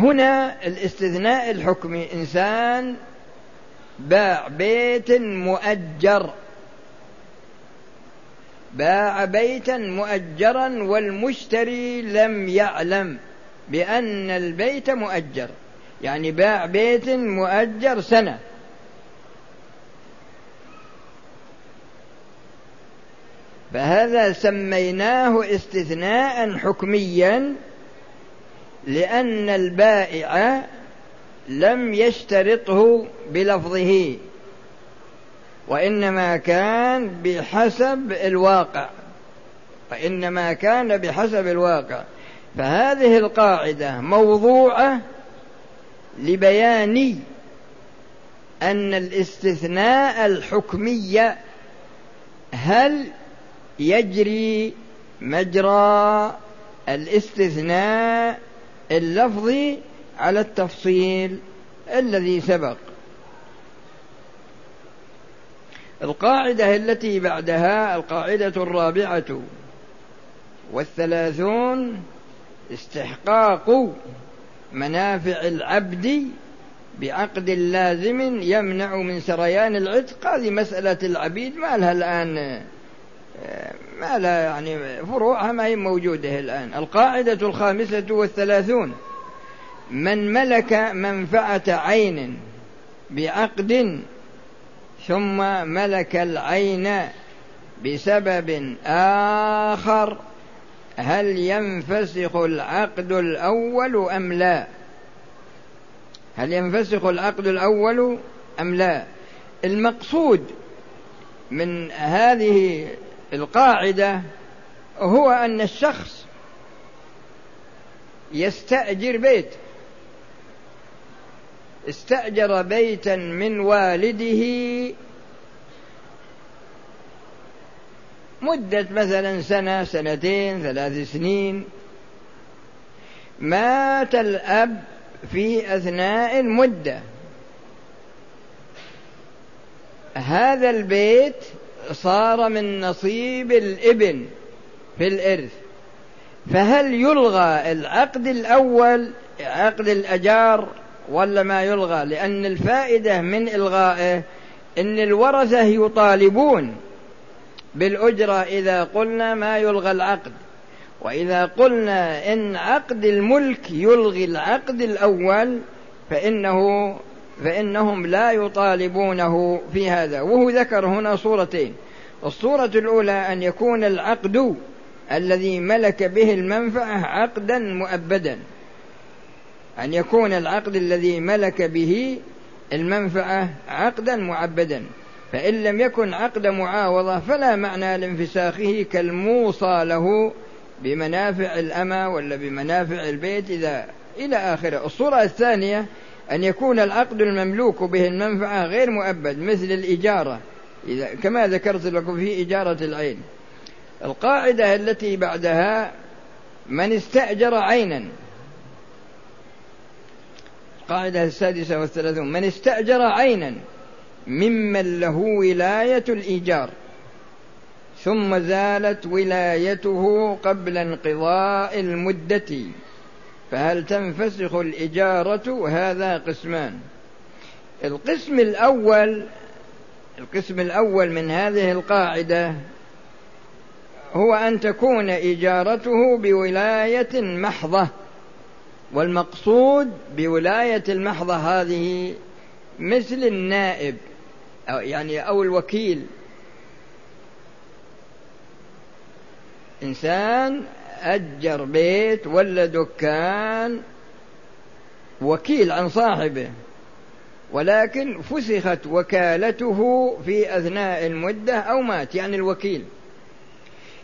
هنا الاستثناء الحكمي. إنسان باع بيت مؤجر. باع بيتا مؤجرا والمشتري لم يعلم بأن البيت مؤجر. يعني باع بيت مؤجر سنة. فهذا سميناه استثناء حكميا لأن البائع لم يشترطه بلفظه وإنما كان بحسب الواقع وإنما كان بحسب الواقع. فهذه القاعدة موضوعة لبيان أن الاستثناء الحكمي هل يجري مجرى الاستثناء اللفظي على التفصيل الذي سبق. القاعدة التي بعدها القاعدة الرابعة والثلاثون استحقاق منافع العبد بعقد لازم يمنع من سريان العتق. هذه مسألة العبيد ما لها الآن ما لها يعني فروعها ما هي موجودة الآن. القاعدة الخامسة والثلاثون. من ملك منفعة عين بعقد ثم ملك العين بسبب آخر هل ينفسخ العقد الأول أم لا؟ هل ينفسخ العقد الأول أم لا؟ المقصود من هذه القاعدة هو أن الشخص يستأجر بيت. استأجر بيتا من والده مدة مثلا سنة سنتين ثلاث سنين. مات الأب في أثناء المدة. هذا البيت صار من نصيب الإبن في الإرث. فهل يلغى العقد الأول عقد الأجار ولا ما يلغى؟ لأن الفائدة من إلغائه أن الورثة يطالبون بالأجرة إذا قلنا ما يلغى العقد. وإذا قلنا إن عقد الملك يلغي العقد الأول فإنه فإنهم لا يطالبونه في هذا. وهو ذكر هنا صورتين. الصورة الأولى أن يكون العقد الذي ملك به المنفعة عقدا مؤبدا. أن يكون العقد الذي ملك به المنفعة عقدا معبدا فإن لم يكن عقد معاوضة فلا معنى لانفساخه كالموصى له بمنافع الأمة ولا بمنافع البيت إذا إلى آخره. الصورة الثانية أن يكون العقد المملوك به المنفعة غير مؤبد مثل الإجارة. إذا كما ذكرت لكم في إجارة العين. القاعدة التي بعدها من استأجر عينا. القاعدة السادسة والثلاثون من استأجر عينا ممن له ولاية الإيجار. ثم زالت ولايته قبل انقضاء المدة. فهل تنفسخ الإجارة؟ هذا قسمان. القسم الأول القسم الأول من هذه القاعدة هو أن تكون إجارته بولاية محضة والمقصود بولاية المحضة هذه مثل النائب أو يعني أو الوكيل. إنسان أجر بيت ولا دكان وكيل عن صاحبه ولكن فسخت وكالته في أثناء المدة أو مات يعني الوكيل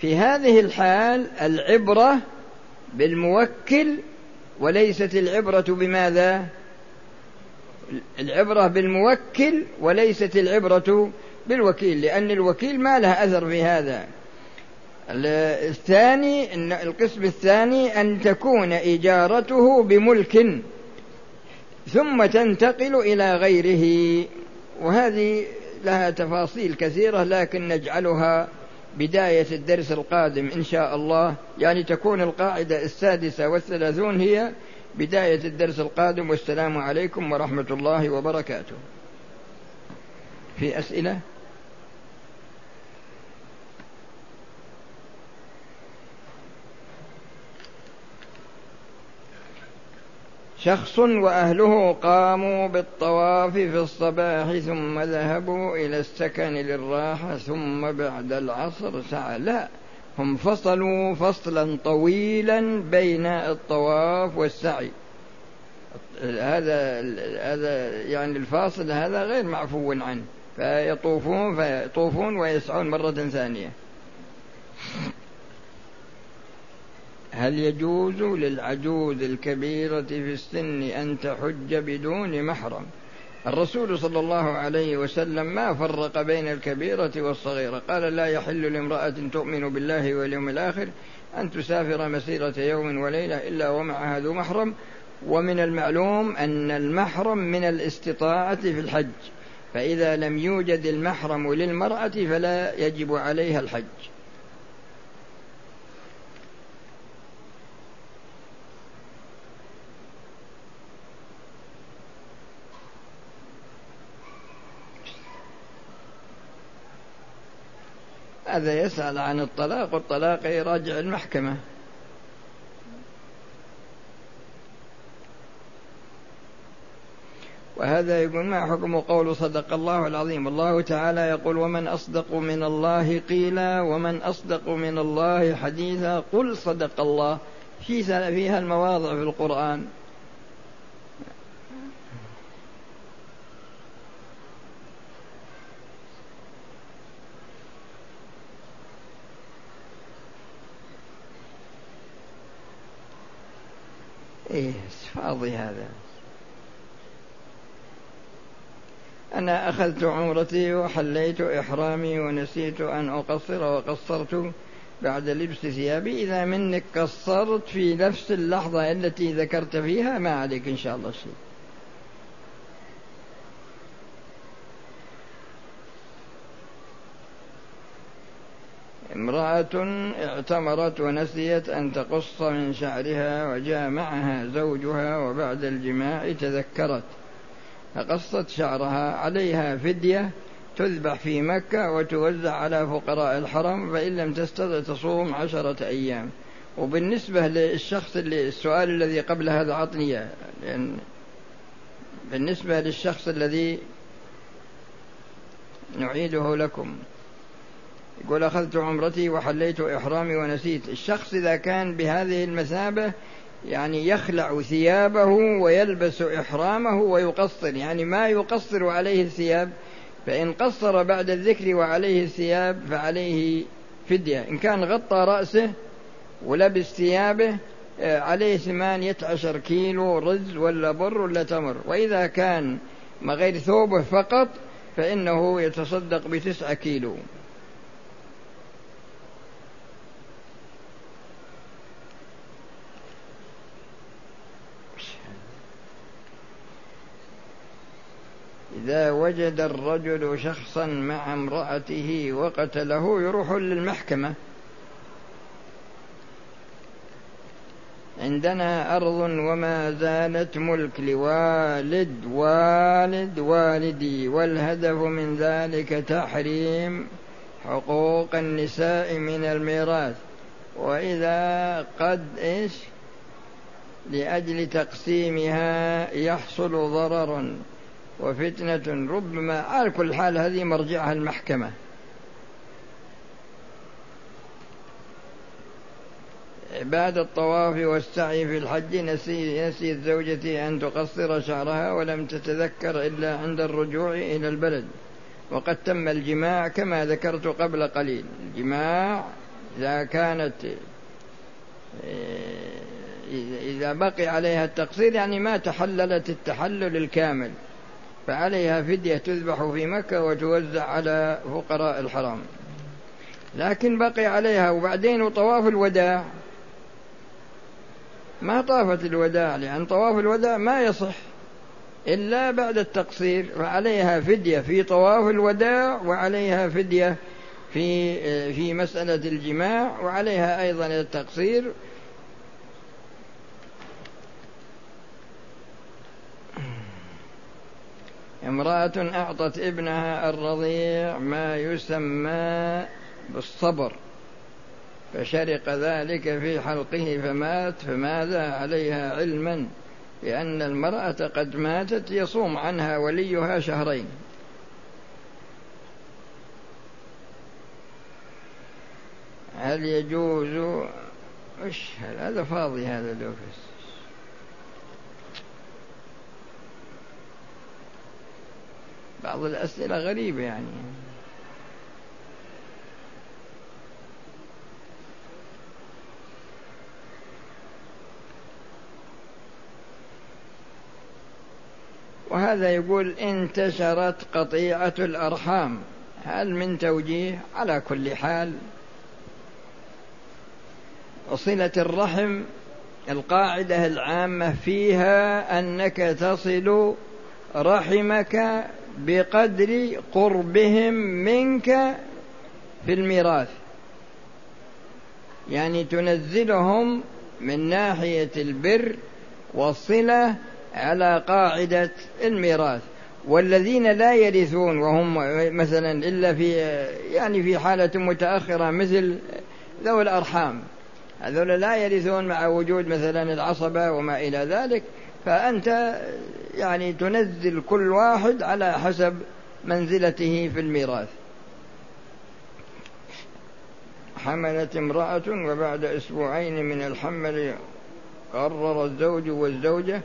في هذه الحال العبرة بالموكل وليست العبرة بماذا؟ العبرة بالموكل وليست العبرة بالوكيل لأن الوكيل ما له أثر في هذا الثاني القسم الثاني أن تكون إجارته بملك ثم تنتقل إلى غيره. وهذه لها تفاصيل كثيرة لكن نجعلها بداية الدرس القادم إن شاء الله. يعني تكون القاعدة السادسة والثلاثون هي بداية الدرس القادم. والسلام عليكم ورحمة الله وبركاته. في أسئلة؟ شخص وأهله قاموا بالطواف في الصباح ثم ذهبوا إلى السكن للراحة ثم بعد العصر سعى. لا هم فصلوا فصلا طويلا بين الطواف والسعي. هذا هذا يعني الفاصل هذا غير معفو عنه. فيطوفون فيطوفون ويسعون مرة ثانية. هل يجوز للعجوز الكبيرة في السن أن تحج بدون محرم؟ الرسول صلى الله عليه وسلم ما فرق بين الكبيرة والصغيرة؟ قال لا يحل لامرأة تؤمن بالله واليوم الآخر أن تسافر مسيرة يوم وليلة إلا ومعها ذو محرم. ومن المعلوم أن المحرم من الاستطاعة في الحج فإذا لم يوجد المحرم للمرأة فلا يجب عليها الحج. هذا يسأل عن الطلاق والطلاق يراجع المحكمة. وهذا يقول ما حكم قول صدق الله العظيم؟ الله تعالى يقول ومن أصدق من الله قيلا ومن أصدق من الله حديثا قل صدق الله. في فيها المواضع في القرآن. إيه فاضي هذا. أنا أخذت عمرتي وحليت إحرامي ونسيت أن أقصر وقصرت بعد لبس ثيابي. إذا منك قصرت في نفس اللحظة التي ذكرت فيها ما عليك إن شاء الله شيء. امرأة اعتمرت ونسيت أن تقص من شعرها وجاء معها زوجها وبعد الجماع تذكرت. فقصت شعرها عليها فدية تذبح في مكة وتوزع على فقراء الحرم فإن لم تستطع تصوم عشرة أيام. وبالنسبة للشخص اللي السؤال الذي قبل هذا عطني لأن بالنسبة للشخص الذي نعيده لكم. يقول أخذت عمرتي وحليت إحرامي ونسيت. الشخص إذا كان بهذه المثابة يعني يخلع ثيابه ويلبس إحرامه ويقصر. يعني ما يقصر عليه الثياب فإن قصر بعد الذكر وعليه الثياب فعليه فدية. إن كان غطى رأسه ولبس ثيابه آه، عليه ثمانية عشر كيلو رز ولا بر ولا تمر. وإذا كان ما غير ثوبه فقط فإنه يتصدق بتسعة كيلو. إذا وجد الرجل شخصا مع امرأته وقتله يروح للمحكمة. عندنا أرض وما زالت ملك لوالد والد والدي والهدف من ذلك تحريم حقوق النساء من الميراث. وإذا قد إيش؟ لأجل تقسيمها يحصل ضرر وفتنة ربما على كل حال هذه مرجعها المحكمة. بعد الطواف والسعي في الحج نسي نسيت زوجتي أن تقصر شعرها ولم تتذكر إلا عند الرجوع إلى البلد. وقد تم الجماع كما ذكرت قبل قليل. الجماع إذا كانت إذا بقي عليها التقصير يعني ما تحللت التحلل الكامل. فعليها فدية تذبح في مكة وتوزع على فقراء الحرام. لكن بقي عليها وبعدين طواف الوداع. ما طافت الوداع لأن طواف الوداع ما يصح إلا بعد التقصير. فعليها فدية في طواف الوداع وعليها فدية في في مسألة الجماع وعليها أيضا التقصير. امرأة أعطت ابنها الرضيع ما يسمى بالصبر فشرق ذلك في حلقه فمات فماذا عليها علما؟ بأن المرأة قد ماتت يصوم عنها وليها شهرين. هل يجوز؟ هذا؟ فاضي هذا لوكس بعض الأسئلة غريبة يعني. وهذا يقول انتشرت قطيعة الأرحام. هل من توجيه؟ على كل حال صلة الرحم القاعدة العامة فيها أنك تصل رحمك بقدر قربهم منك في الميراث. يعني تنزلهم من ناحية البر والصلة على قاعدة الميراث. والذين لا يرثون وهم مثلا إلا في يعني في حالة متأخرة مثل ذوي الأرحام هذول لا يرثون مع وجود مثلا العصبة وما إلى ذلك فأنت يعني تنزل كل واحد على حسب منزلته في الميراث. حملت امرأة وبعد أسبوعين من الحمل قرر الزوج والزوجة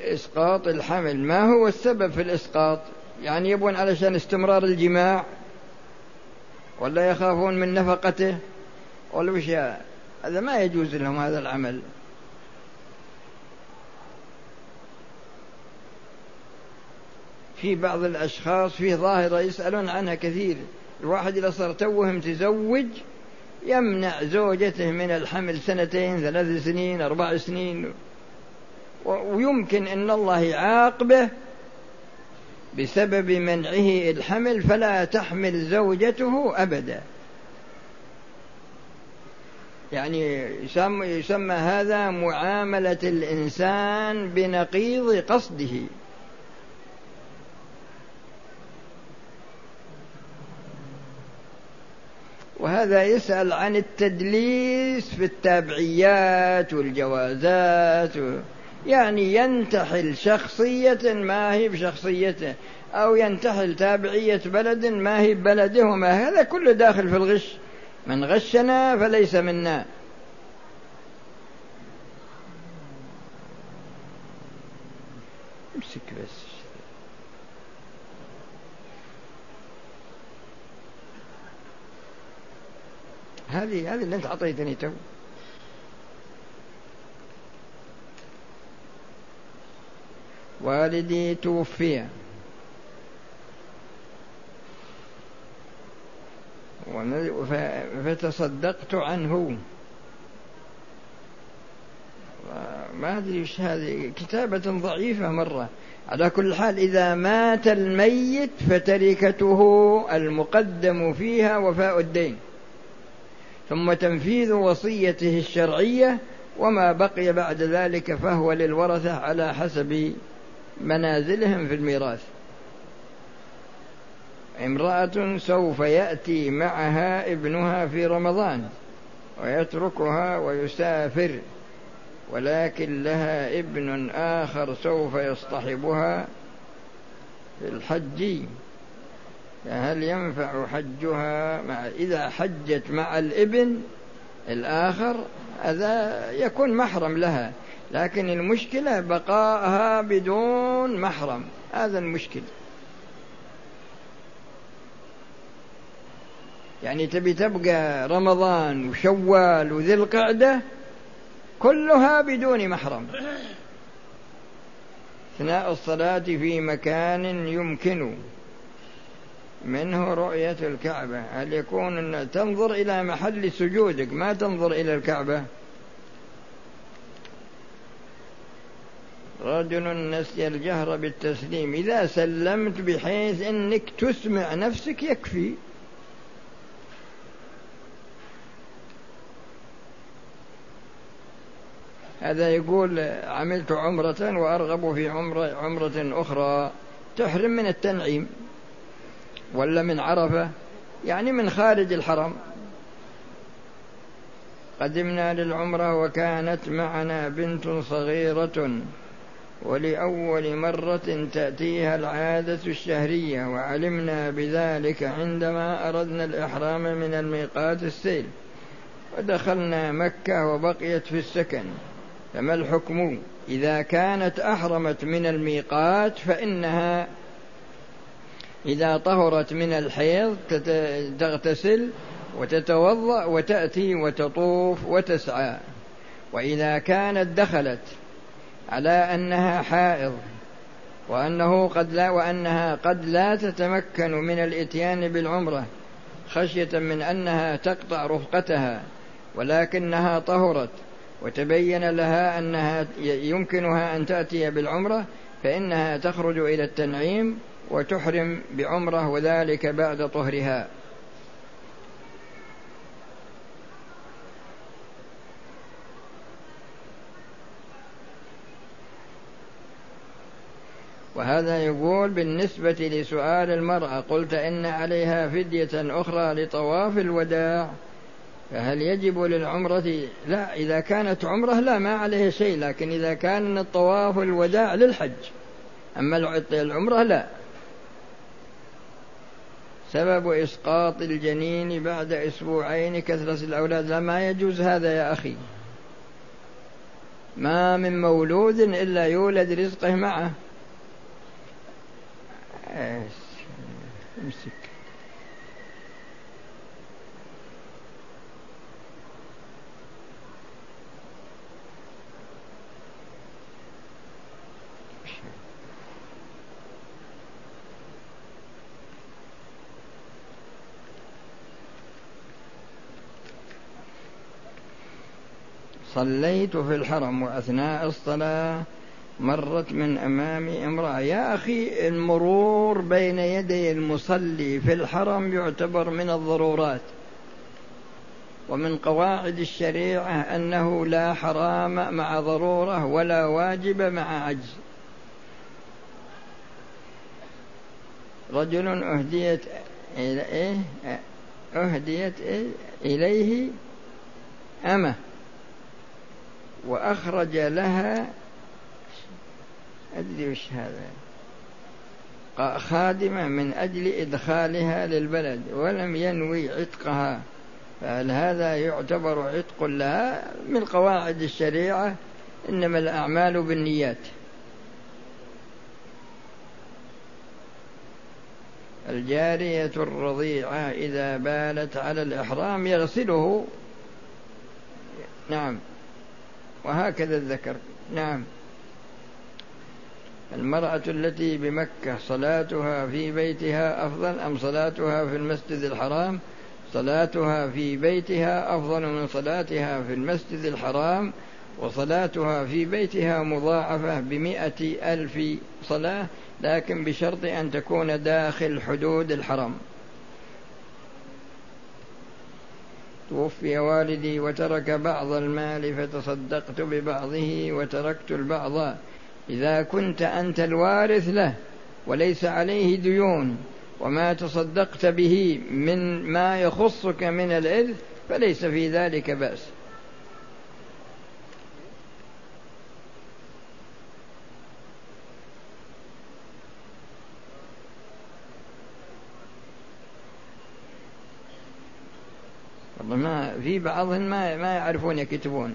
إسقاط الحمل. ما هو السبب في الإسقاط؟ يعني يبون علشان استمرار الجماع ولا يخافون من نفقته؟ ولا وش هذا ما يجوز لهم هذا العمل. في بعض الأشخاص في ظاهرة يسألون عنها كثير. الواحد إذا صار توه متزوج يمنع زوجته من الحمل سنتين ثلاث سنين أربع سنين. ويمكن أن الله يعاقبه بسبب منعه الحمل فلا تحمل زوجته أبدا. يعني يسمى, يسمى هذا معاملة الإنسان بنقيض قصده. وهذا يسأل عن التدليس في التابعيات والجوازات. و... يعني ينتحل شخصية ما هي بشخصيته أو ينتحل تابعية بلد ما هي ببلده وما هذا كله داخل في الغش. من غشنا فليس منا. امسك بس. هذه هذه اللي أنت أعطيتني تو. والدي توفي. فتصدقت عنه. ما أدري إيش هذه. كتابة ضعيفة مرة. على كل حال إذا مات الميت فتركته المقدم فيها وفاء الدين. ثم تنفيذ وصيته الشرعية وما بقي بعد ذلك فهو للورثة على حسب منازلهم في الميراث. امرأة سوف يأتي معها ابنها في رمضان ويتركها ويسافر ولكن لها ابن آخر سوف يصطحبها في الحج. فهل ينفع حجها مع إذا حجت مع الإبن الآخر؟ هذا يكون محرم لها لكن المشكلة بقائها بدون محرم هذا المشكل يعني تبي تبقى رمضان وشوال وذي القعدة كلها بدون محرم. أثناء الصلاة في مكان يمكن. منه رؤية الكعبة. هل يكون أن تنظر إلى محل سجودك؟ ما تنظر إلى الكعبة؟ رجل نسي الجهر بالتسليم. إذا سلمت بحيث أنك تسمع نفسك يكفي. هذا يقول عملت عمرة وأرغب في عمرة, عمرة أخرى تحرم من التنعيم. ولا من عرفة؟ يعني من خارج الحرم. قدمنا للعمرة وكانت معنا بنت صغيرة ولأول مرة تأتيها العادة الشهرية وعلمنا بذلك عندما أردنا الإحرام من الميقات السيل. ودخلنا مكة وبقيت في السكن. فما الحكم؟ إذا كانت أحرمت من الميقات فإنها إذا طهرت من الحيض تغتسل وتتوضأ وتأتي وتطوف وتسعى. وإذا كانت دخلت على أنها حائض وأنه قد لا وأنها قد لا تتمكن من الإتيان بالعمرة خشية من أنها تقطع رفقتها ولكنها طهرت وتبين لها أنها يمكنها أن تأتي بالعمرة فإنها تخرج إلى التنعيم وتحرم بعمرة وذلك بعد طهرها. وهذا يقول بالنسبة لسؤال المرأة قلت إن عليها فدية أخرى لطواف الوداع فهل يجب للعمرة؟ لا إذا كانت عمرة لا ما عليه شيء لكن إذا كان الطواف الوداع للحج. أما العمرة لا. سبب إسقاط الجنين بعد أسبوعين كثرة الأولاد. لا ما يجوز هذا يا أخي. ما من مولود إلا يولد رزقه معه. امسك. صليت في الحرم وأثناء الصلاة مرت من أمامي امرأة. يا أخي المرور بين يدي المصلي في الحرم يعتبر من الضرورات. ومن قواعد الشريعة أنه لا حرام مع ضرورة ولا واجب مع عجز. رجل أهديت إيه؟ أهديت إليه أمه. وأخرج لها أدري وش هذا؟ خادمة من أجل إدخالها للبلد ولم ينوي عتقها. فهل هذا يعتبر عتق لها من قواعد الشريعة إنما الأعمال بالنيات. الجارية الرضيعة إذا بالت على الإحرام يغسله. نعم. وهكذا الذكر. نعم. المرأة التي بمكة صلاتها في بيتها أفضل أم صلاتها في المسجد الحرام؟ صلاتها في بيتها أفضل من صلاتها في المسجد الحرام وصلاتها في بيتها مضاعفة بمئة ألف صلاة لكن بشرط أن تكون داخل حدود الحرم. توفي والدي وترك بعض المال فتصدقت ببعضه وتركت البعض. إذا كنت أنت الوارث له وليس عليه ديون وما تصدقت به من ما يخصك من الإرث فليس في ذلك بأس. ما في بعضهم ما ما يعرفون يكتبون.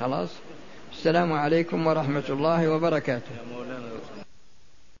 خلاص؟ السلام عليكم ورحمة الله وبركاته.